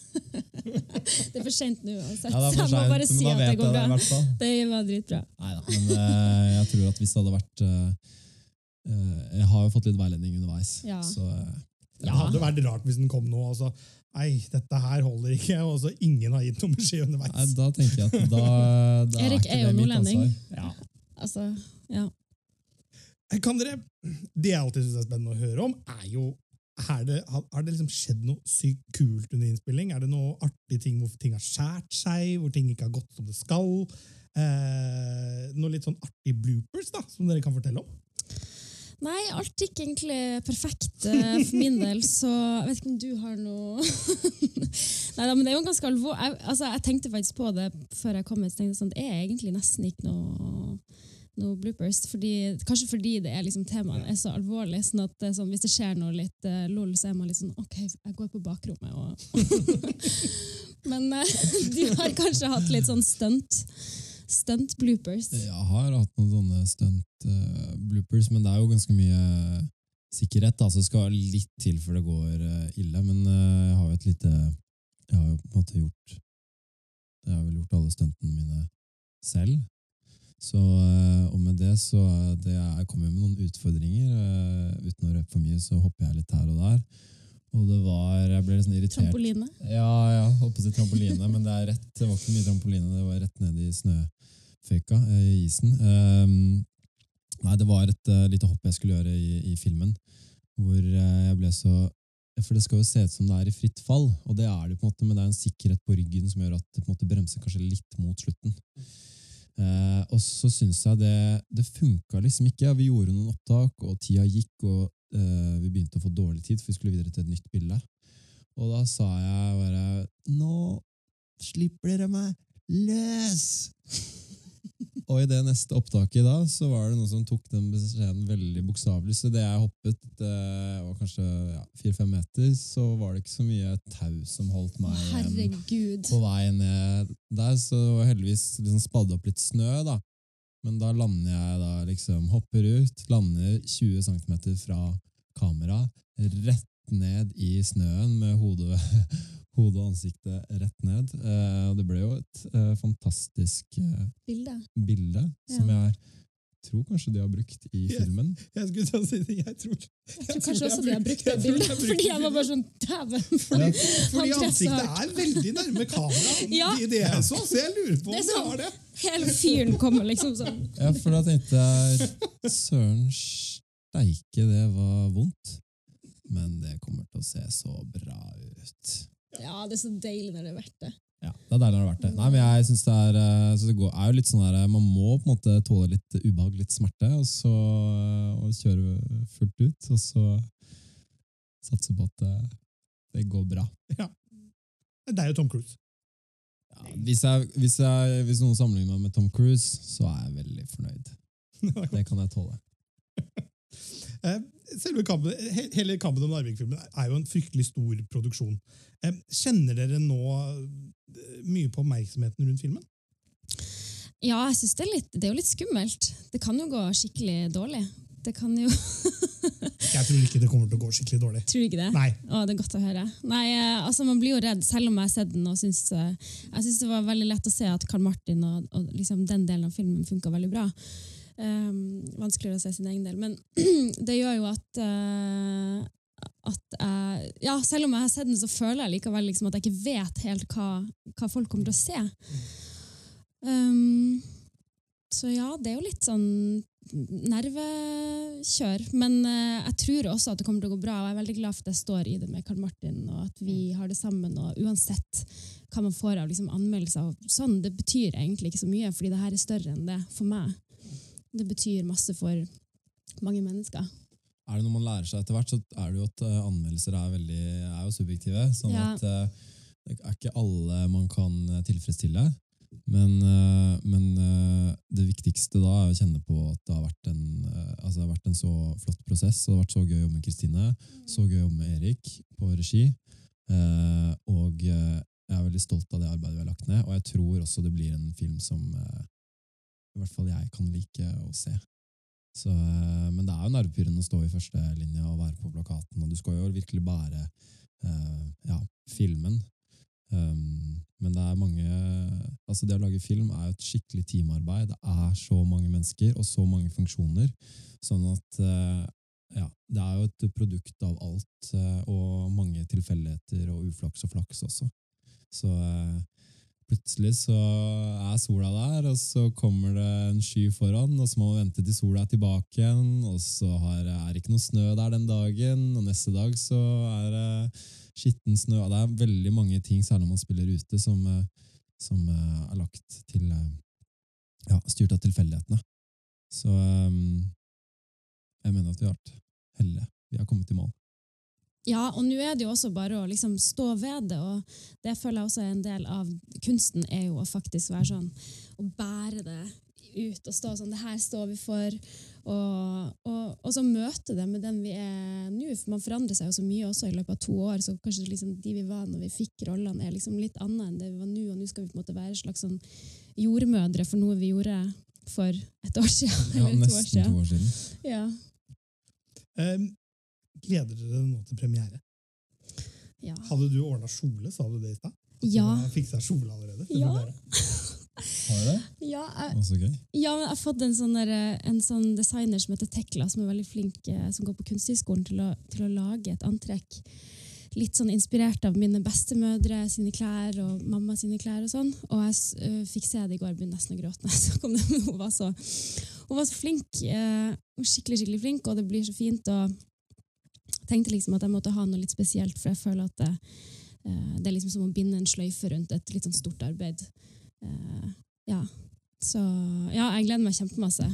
det er for seint nå uansett, Ja, det er så for jeg må bare si at det går bra. Det. Det var dritbra. Neida, men eh, jeg tror at hvis det hadde vært eh, eh, Jeg har jo fått litt veiledning underveis, Ja. så ja. Det hadde vært rart hvis den kom nå Altså. så Nei, dette her holder ikke, og så ingen har gitt noen beskjed nei, underveis. da tenker jeg at da, da Erik er, er jo nordlending. Ja. Altså, ja. Kan dere, Det jeg alltid syns er spennende å høre om, er jo er det, har, har det liksom skjedd noe sykt kult under innspilling? Er det noe artige ting hvor ting har skåret seg, hvor ting ikke har gått som det skal? Eh, noe litt sånn artig bloopers da, som dere kan fortelle om? Nei, alt gikk egentlig perfekt eh, for min del, så jeg vet ikke om du har noe Nei men det er jo ganske alvor... Jeg, altså, jeg tenkte faktisk på det før jeg kom hit. tenkte sånn, Det er egentlig nesten ikke noe, noe bloopers. Fordi, kanskje fordi det er liksom, temaet er så alvorlig. sånn at det sånn, Hvis det skjer noe litt uh, lol, så er man litt sånn OK, jeg går på bakrommet og Men uh, du har kanskje hatt litt sånn stunt. Stunt bloopers. Jeg har hatt noen sånne stunt-bloopers, men det er jo ganske mye sikkerhet. da, Det skal litt til før det går uh, ille. Men uh, jeg har jo et lite Jeg har jo på en måte gjort Jeg har vel gjort alle stuntene mine selv. Så, eh, og med det så er det, Jeg kommer med noen utfordringer. eh, Uten å røpe for mye, så hopper jeg litt her og der. Og det var Jeg ble litt sånn irritert. Trampoline. Ja, ja, holdt på å si trampoline, men det, er rett, det var ikke mye trampoline, det var rett nede i snøføyka, eh, i isen. Um, nei, det var et uh, lite hopp jeg skulle gjøre i, i filmen, hvor uh, jeg ble så For det skal jo se ut som det er i fritt fall, og det er det på en måte, men det er en sikkerhet på ryggen som gjør at det på en måte bremser kanskje litt mot slutten. Uh, og så syns jeg det, det funka liksom ikke. Vi gjorde noen opptak, og tida gikk, og vi begynte å få dårlig tid, for vi skulle videre til et nytt bilde. Og da sa jeg bare Nå slipper dere meg løs! Og i det neste opptaket da, så var det noen som tok den beskjeden veldig bokstavelig. Så det jeg hoppet eh, var kanskje ja, fire-fem meter, så var det ikke så mye tau som holdt meg Herregud. på vei ned der. Så heldigvis liksom spadde opp litt snø, da. Men da lander jeg da liksom, hopper ut, lander 20 cm fra kamera, rett ned i snøen med hodet, hodet og ansiktet rett ned. Eh, det ble jo et eh, fantastisk eh, Bilde. bilde som jeg tror kanskje de har brukt i filmen. Jeg skulle til å si det, jeg tror Jeg tror kanskje også de har brukt det bildet, fordi jeg var bare sånn Dæven! Ja. Fordi ansiktet er veldig nærme kamera. Ja. i det jeg så, så jeg lurer på om det sånn- var det. Hele fyren kommer liksom sånn. Ja, for da tenkte jeg søren steike, det var vondt. Men det kommer til å se så bra ut. Ja, det er så deilig når det er verdt det. Ja, det er deilig når det har vært det. Nei, men jeg synes det er, eh, så det går, er jo litt sånn der, Man må på en måte tåle litt ubehag, litt smerte, og så og kjøre fullt ut. Og så satse på at det, det går bra. Ja. Det er jo Tom Cruise. Ja, hvis, jeg, hvis, jeg, hvis noen sammenligner meg med Tom Cruise, så er jeg veldig fornøyd. Det kan jeg tåle. Eh, Selve kampen, he- hele Kampen om Narvik-filmen er jo en fryktelig stor produksjon. Eh, Kjenner dere nå eh, mye på oppmerksomheten rundt filmen? Ja, jeg synes det er litt Det er jo litt skummelt. Det kan jo gå skikkelig dårlig. Det kan jo Jeg tror ikke det kommer til å gå skikkelig dårlig. Tror du ikke det? Nei. Å, det er godt å høre. Nei, altså Man blir jo redd, selv om jeg har sett den. og syns, eh, Jeg syns det var veldig lett å se at Karl Martin og, og liksom den delen av filmen funka veldig bra. Um, vanskeligere å se sin egen del. Men det gjør jo at uh, at jeg, ja, Selv om jeg har sett den, så føler jeg likevel liksom at jeg ikke vet helt hva, hva folk kommer til å se. Um, så ja, det er jo litt sånn nervekjør. Men uh, jeg tror også at det kommer til å gå bra, og jeg er veldig glad for at jeg står i det med Karl Martin, og at vi har det sammen. og Uansett hva man får av liksom, anmeldelser, sånn, det betyr egentlig ikke så mye, fordi det her er større enn det for meg. Det betyr masse for mange mennesker. Er det noe man lærer seg etter hvert, så er det jo at eh, anmeldelser er, veldig, er jo subjektive. Sånn Ja. at eh, det er ikke alle man kan eh, tilfredsstille. Men, men det viktigste da er å kjenne på at det har vært en, altså det har vært en så flott prosess. Og det har vært så gøy å jobbe med Kristine, så gøy å jobbe med Erik på regi. Og jeg er veldig stolt av det arbeidet vi har lagt ned. Og jeg tror også det blir en film som i hvert fall jeg kan like å se. Så, eh, men det er jo nervepirrende å stå i førstelinja og være på plakaten, og du skal jo virkelig bære eh, ja, filmen. Um, men det er mange altså Det å lage film er jo et skikkelig teamarbeid. Det er så mange mennesker og så mange funksjoner. Sånn at eh, ja, det er jo et produkt av alt, eh, og mange tilfeldigheter og uflaks og flaks også. Så eh, plutselig så er sola der, og så kommer det en sky foran, og så må man vente til sola er tilbake igjen, og så er det ikke noe snø der den dagen, og neste dag så er det skitten snø. Det er veldig mange ting, særlig når man spiller ute, som, eh, som eh, er lagt til eh, ja, styrt av tilfeldighetene. Så eh, jeg mener at vi har vært heldige. Vi har kommet i mål. Ja, og nå er det jo også bare å liksom stå ved det, og det føler jeg også er en del av kunsten, er jo å faktisk være sånn, å bære det ut og stå sånn, det her står vi for, og, og, og så møte det med den vi er nå, for man forandrer seg jo så mye også i løpet av to år, så kanskje liksom de vi var når vi fikk rollene er liksom litt annet enn det vi var nå, og nå skal vi på en måte være slags sånn jordmødre for noe vi gjorde for et år siden, Ja, eller to år nesten to år siden. Ja. Eh, gleder dere dere nå til premiere? Ja. Hadde du ordna kjole, sa du det i stad? Ja. Fiksa kjole allerede? Ja. Har du det? Ja, jeg, Å, gøy. Ja, men jeg har fått en sånn, der, en sånn designer som heter Tekla, som er veldig flink, eh, som går på Kunsthøgskolen, til, å- til å lage et antrekk. Litt sånn inspirert av mine bestemødre sine klær og mamma sine klær. Og sånn. Og jeg øh, fikk se det i går, jeg begynte nesten å gråte. når jeg så kom det, men hun var så, hun var så flink. eh, skikkelig, skikkelig flink, og det blir så fint. Og tenkte liksom at jeg måtte ha noe litt spesielt, for jeg føler at det, eh, det er liksom som å binde en sløyfe rundt et litt sånn stort arbeid. Eh, ja. Så ja, jeg gleder meg kjempemasse.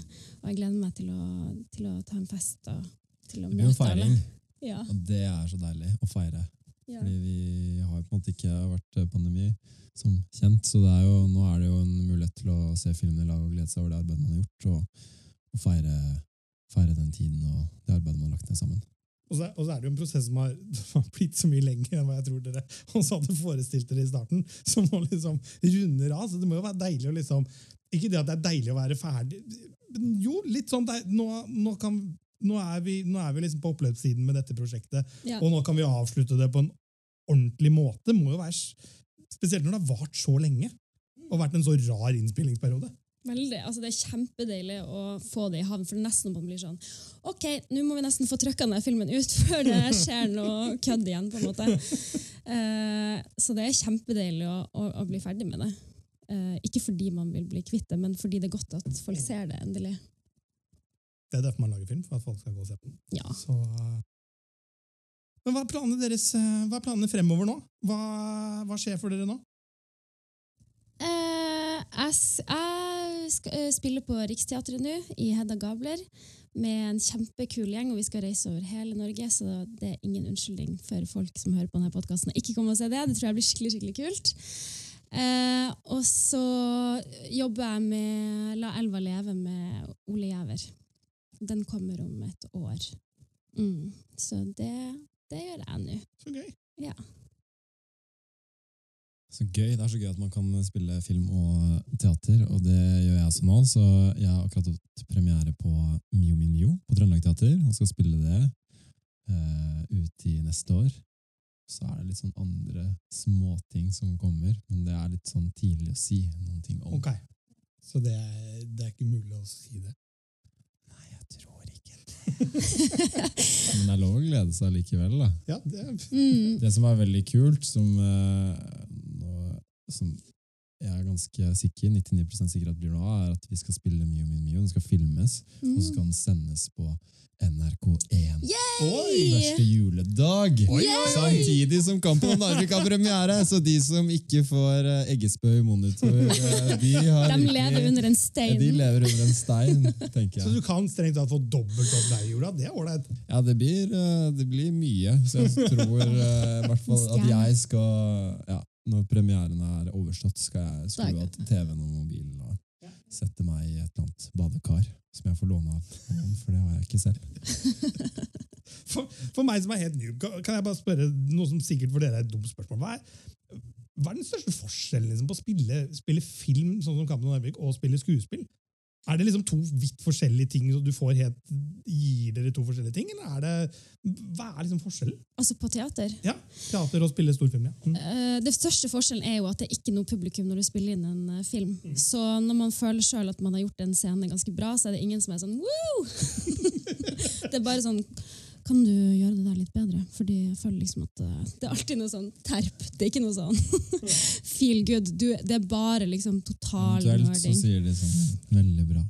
Og jeg gleder meg til å, til å ta en fest og til å Det blir jo feiring, Ja, og det er så deilig å feire. ja. Fordi vi har på en måte ikke vært eh, pandemi som kjent, så det er jo, nå er det jo en mulighet til å se filmen i lag og glede seg over det arbeidet man har gjort, og, og feire, feire den tiden og det arbeidet man har lagt ned sammen. Og så, og så er det jo en prosess som har, har blitt så mye lenger enn hva jeg tror dere også hadde forestilt dere i starten, som må liksom runder av. Så det må jo være deilig å liksom Ikke det at det er deilig å være ferdig, men jo, litt sånn deil- nå, nå, kan, nå er vi, nå er vi liksom på oppløpssiden med dette prosjektet, Ja. og nå kan vi avslutte det på en ordentlig måte. Må jo være Spesielt når det har vart så lenge og vært en så rar innspillingsperiode. Veldig. altså Det er kjempedeilig å få det i havn, for det er nesten man blir sånn Ok, nå må vi nesten få trykka denne filmen ut før det skjer noe kødd igjen. på en måte. Uh, så det er kjempedeilig å, å, å bli ferdig med det. Uh, ikke fordi man vil bli kvitt det, men fordi det er godt at folk ser det endelig. Det er derfor man lager film, for at folk skal gå og se på den. Ja. Så, uh... men hva er planene deres Hva er planene fremover nå? Hva, hva skjer for dere nå? Eh, jeg, jeg eh, på Riksteatret nå, i Hedda Gabler, med en kjempekul gjeng, og vi skal reise over hele Norge, så det er ingen unnskyldning for folk som hører på denne podkasten og ikke kommer og se det. Det tror jeg blir skikkelig, skikkelig kult. Eh, og så jobber jeg med La elva leve med Ole Giæver. Den kommer om et år. Mm. Så det, det gjør jeg nå. Så gøy. Ja. Så gøy. Det er så gøy at man kan spille film og teater, og det gjør jeg også nå. Så jeg har akkurat hatt premiere på Mio min Mio på Trøndelag Teater, og skal spille det uh, ut i neste år. Så er det litt sånn andre småting som kommer, men det er litt sånn tidlig å si noen ting om. Ok. Så det er, det er ikke mulig å si det. Nei, jeg tror ikke Men det er lov å glede seg likevel, da. Ja, det er, Mm. Det som er veldig kult, som, eh, som jeg er ganske sikker, 99% sikker at blir noe av, er at vi skal spille Mio min Mio. Den skal filmes, og så skal den sendes på NRK1. Oi! Første juledag! Oi, Samtidig som Kampen om Narvik har premiere! Så de som ikke får eh, eggespø i monitor, eh, de har De lever under en stein. De lever under en stein, tenker jeg. Så du kan strengt tatt få dobbelt opp deg, Jola. Det er ålreit. Ja, det blir, eh, det blir mye. Så jeg tror i hvert fall at jeg skal ja, Når premieren er overstått, skal jeg skru av TV-en og mobilen sette meg i et eller annet badekar som jeg får låne av noen, for det har jeg ikke selv. For, for meg som er helt noob, kan jeg bare spørre noe som sikkert for dere er et dumt spørsmål. Hva er, hva er den største forskjellen liksom, på å spille, spille film sånn som Kampen om Narvik og spille skuespill? Er det liksom to vidt forskjellige ting, som du får helt, gir dere to forskjellige ting? Eller er det, hva er liksom forskjellen? Altså på teater. Ja, Teater og spille storfilm, ja. Mm. Eh, Det største forskjellen er jo at det er ikke noe publikum når du spiller inn en eh, film. Så når man føler sjøl at man har gjort en scene ganske bra, så er det ingen som er sånn woo! det er bare sånn Kan du gjøre det der litt bedre? Fordi jeg føler liksom at eh, det er alltid noe sånn terp. Det er ikke noe sånn feel good. Du, det er bare liksom total Eventuelt så sier de sånn Veldig bra.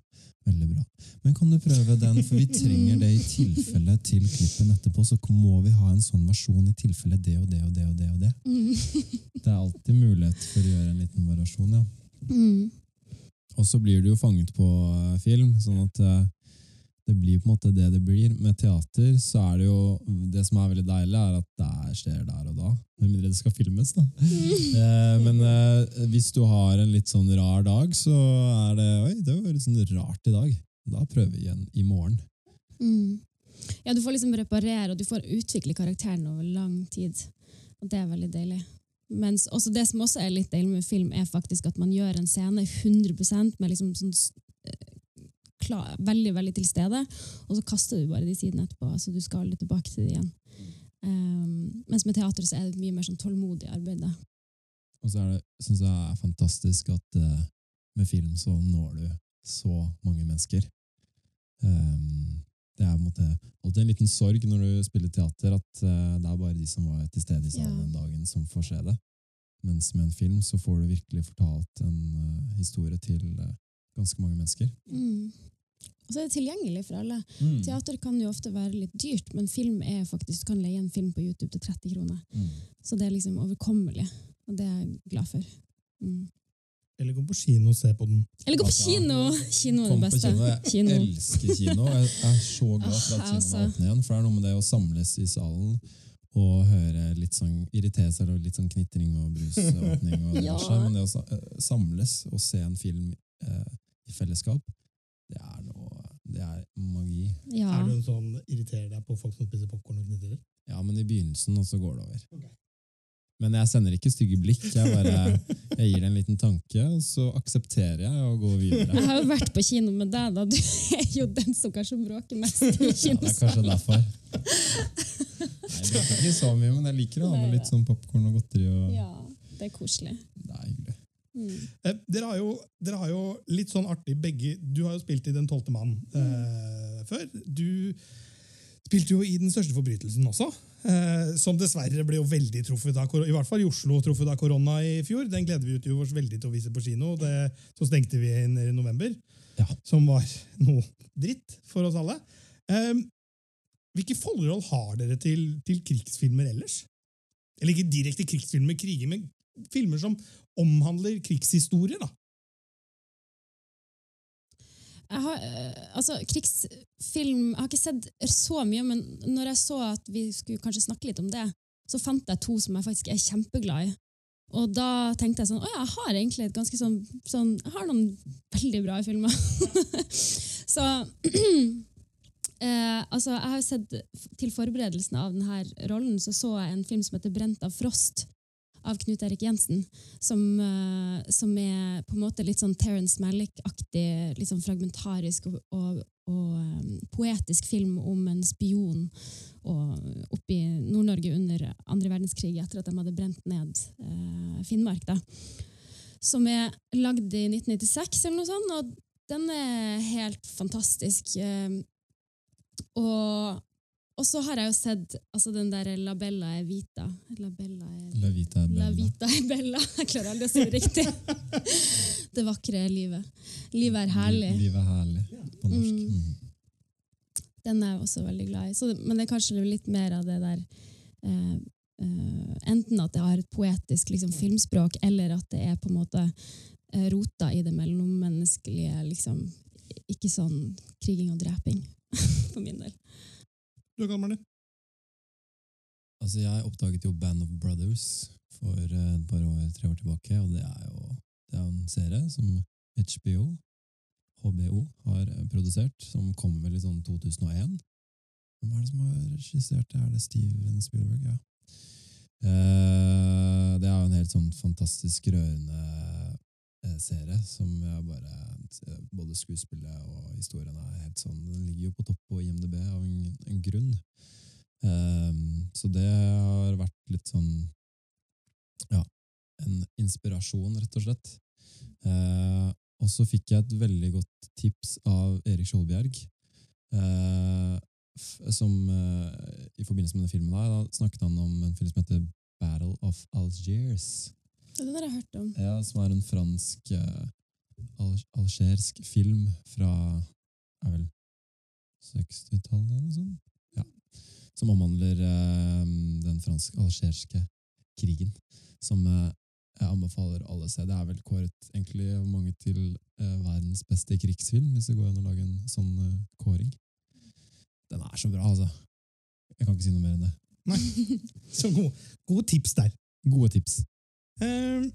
Veldig bra. Men kan du prøve den, for vi trenger det i tilfelle til klippen etterpå. Så må vi ha en sånn versjon i tilfelle det og det og det og det. og det. Mm. Det er alltid mulighet for å gjøre en liten variasjon, ja. Mm. Og så blir du jo fanget på eh, film, sånn at eh, det blir på en måte det det blir. Med teater så er det jo Det som er veldig deilig, er at det skjer der og da. Med mindre det skal filmes, da. Eh, men eh, hvis du har en litt sånn rar dag, så er det Oi, det var litt sånn rart i dag. Da prøver vi igjen i morgen. Mm. Ja, du får liksom reparere, og du får utvikle karakteren over lang tid. Og det er veldig deilig. Mens også det som også er litt deilig med film, er faktisk at man gjør en scene 100% med liksom sånn klar, veldig, veldig til stede, og så kaster du bare de sidene etterpå. så du skal aldri tilbake til det igjen. Um, mens med teater så er det mye mer sånn tålmodig arbeid. da. Og så er det, syns jeg er fantastisk at uh, med film så når du så mange mennesker. Um, det er måte alltid en liten sorg når du spiller teater, at uh, det er bare de som var til stede i salen Ja. den dagen, som får se det. Mens med en film så får du virkelig fortalt en uh, historie til ganske mange mennesker. Mm. Og så er det tilgjengelig for alle. Teater kan jo ofte være litt dyrt, men film er faktisk, du kan leie en film på YouTube til 30 kroner. Mm. Så det er liksom overkommelig, og det er jeg glad for. Mm. Eller gå på kino og se på den. Eller gå på Altså, kino! Kino er det beste. kino. Jeg Kino. elsker kino. Jeg er så glad for at Ah, kinoen åpner er åpne igjen. For det er noe med det å samles i salen og høre litt sånn irritere seg over litt sånn knitring og brusåpning. Og Ja. Men det å eh, samles og se en film eh, i fellesskap, det er noe Det er magi. Ja. Er du en sånn irriterer deg på folk som spiser popkorn og knitrer? Ja, men i begynnelsen, og så går det over. Okay. Men jeg sender ikke stygge blikk. Jeg bare jeg gir det en liten tanke, og så aksepterer jeg og går videre. Jeg har jo vært på kino med deg, da. Du er jo den som kanskje bråker mest i Ja, det er kanskje kinosalen. derfor. Nei, jeg liker ikke så mye, men jeg liker å ha med litt sånn popkorn og godteri. Og... Ja, det er koselig. Det er. Mm. Eh, dere, har jo, dere har jo litt sånn artig begge Du har jo spilt i Den tolvte mann eh, før. Du spilte jo i Den største forbrytelsen også. Eh, som dessverre ble jo veldig truffet av korona, I hvert fall i Oslo truffet av korona i fjor. Den gleder vi jo oss veldig til å vise på kino. Det, så stengte vi inn i november. Ja. Som var noe dritt for oss alle. Eh, hvilke forhold har dere til, til krigsfilmer ellers? Eller ikke direkte krigsfilmer, kriger, men filmer som omhandler krigshistorie, da. Jeg har, eh, altså, krigsfilm Jeg har ikke sett så mye, men når jeg så at vi skulle kanskje snakke litt om det, så fant jeg to som jeg faktisk er kjempeglad i. Og da tenkte jeg sånn Å ja, jeg har egentlig et ganske sånn, sånn Jeg har noen veldig bra filmer. så eh, altså, jeg har sett Til forberedelsen av denne rollen så så jeg en film som heter 'Brent av frost' av Knut Erik Jensen, som, eh, som er på en måte litt sånn Terence Malick-aktig, litt sånn fragmentarisk og, og, og eh, poetisk film om en spion oppe i Nord-Norge under andre verdenskrig, etter at de hadde brent ned eh, Finnmark. Da. Som er lagd i 1996, eller noe sånt, og den er helt fantastisk. Og, og så har jeg jo sett altså den der La Bella er vita. La Bella er La vita er La bella. vita er bella. Jeg klarer aldri å si det riktig. Det vakre er livet. Livet er herlig. Livet er herlig på norsk. Mm. Mm. Den er jeg også veldig glad i. Så, men det er kanskje litt mer av det der eh, eh, Enten at det har et poetisk liksom, filmspråk, eller at det er på en måte eh, rota i det mellommenneskelige. Liksom, ikke sånn kriging og dreping, for min del. Du er gammel, du? Altså, jeg oppdaget jo Band of Brothers for eh, et par år, tre år tilbake, og det er jo det er en serie som HBO, HBO, har eh, produsert, som kom vel i sånn 2001. Hvem er det som har regissert det? Er det Steven Spielberg? Ja. Eh, det er jo en helt sånn fantastisk rørende serie som jeg bare Både skuespillet og historien er helt sånn Den ligger jo på topp på IMDb av en, en grunn. Um, så det har vært litt sånn Ja, en inspirasjon, rett og slett. Uh, og så fikk jeg et veldig godt tips av Erik Skjoldbjerg. eh, som eh, I forbindelse med den filmen der, da snakket han om en film som heter Battle of Algiers. Ja, Den har jeg hørt om. Ja, som er en fransk eh, al algersk film fra er vel 60-tallet eller noe sånt. Ja. Som omhandler eh, den fransk-algerske krigen. Som eh, jeg anbefaler alle å se. Det er vel kåret egentlig mange til eh, verdens beste krigsfilm, hvis det går an å lage en sånn eh, kåring. Den er så bra, altså. Jeg kan ikke si noe mer enn det. Så god, gode tips der. Gode tips. Eh,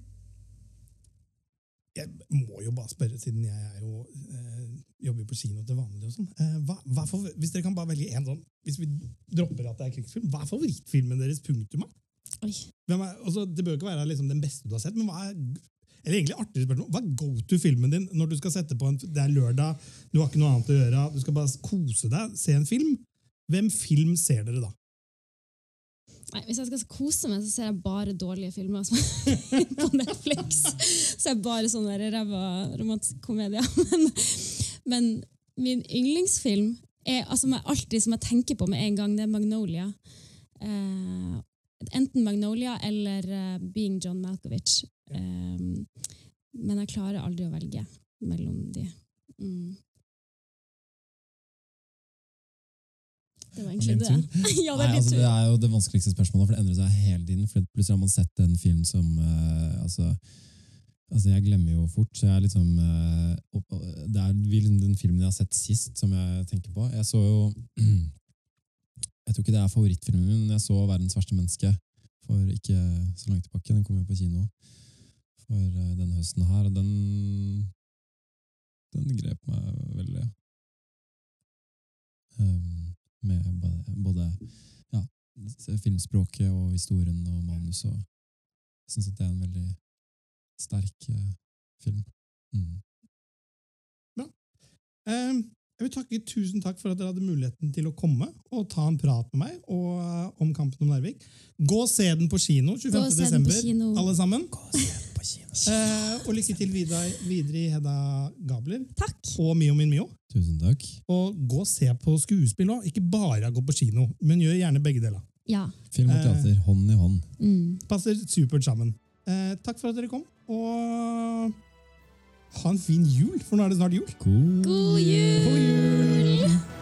jeg må jo bare spørre, siden jeg er jo, eh, jobber på kino til vanlig. og sånn. Eh, hva, hva for, hvis dere kan bare velge en sånn, hvis vi dropper at det er krigsfilm, hva er favorittfilmen deres? punktum? altså, det bør ikke være liksom, den beste du har sett, men hva er eller egentlig artigere spørsmål, hva er go to-filmen din når du skal sette på en, det er lørdag, du har ikke noe annet å gjøre, du skal bare kose deg, se en film? Hvem film ser dere da? Nei, hvis jeg skal kose meg, så ser jeg bare dårlige filmer er på Netflix. Så jeg bare sånne ræva romantiske komedier. Men, men min yndlingsfilm er altså alltid som jeg tenker på med en gang, det er Magnolia. Eh, enten Magnolia eller uh, Being John Malkovich. Eh, men jeg klarer aldri å velge mellom de. Mm. Det var egentlig det. ja, det er Nei, altså, det er jo det vanskeligste spørsmålet, for det endrer seg hele tiden. For plutselig har man sett en film som uh, altså, Altså, jeg glemmer jo fort, så jeg er liksom opp- Det er den filmen jeg har sett sist, som jeg tenker på. Jeg så jo Jeg tror ikke det er favorittfilmen min, men jeg så 'Verdens verste menneske' for ikke så langt tilbake. Den kom jo på kino for uh, denne høsten her, og den Den grep meg veldig. Um, med både, både ja, filmspråket og historien og manus. Og jeg syns det er en veldig sterk eh, film. Mm. Eh, Jeg vil takke tusen takk for at dere hadde muligheten til å komme og ta en prat med meg og, eh, om Kampen om Narvik. Gå og se den på kino 25. Gå og se den på kino. Eh, og lykke til videre, videre i Hedda Gabler Takk. og Mio min Mio. Tusen takk. Og gå og se på skuespill òg, ikke bare gå på kino, men gjør gjerne begge deler. Ja. Film og Eh. hånd i hånd. Mm. Passer supert sammen. Eh, takk for at dere kom, og ha en fin jul, for nå er det snart jul. God God jul! God jul!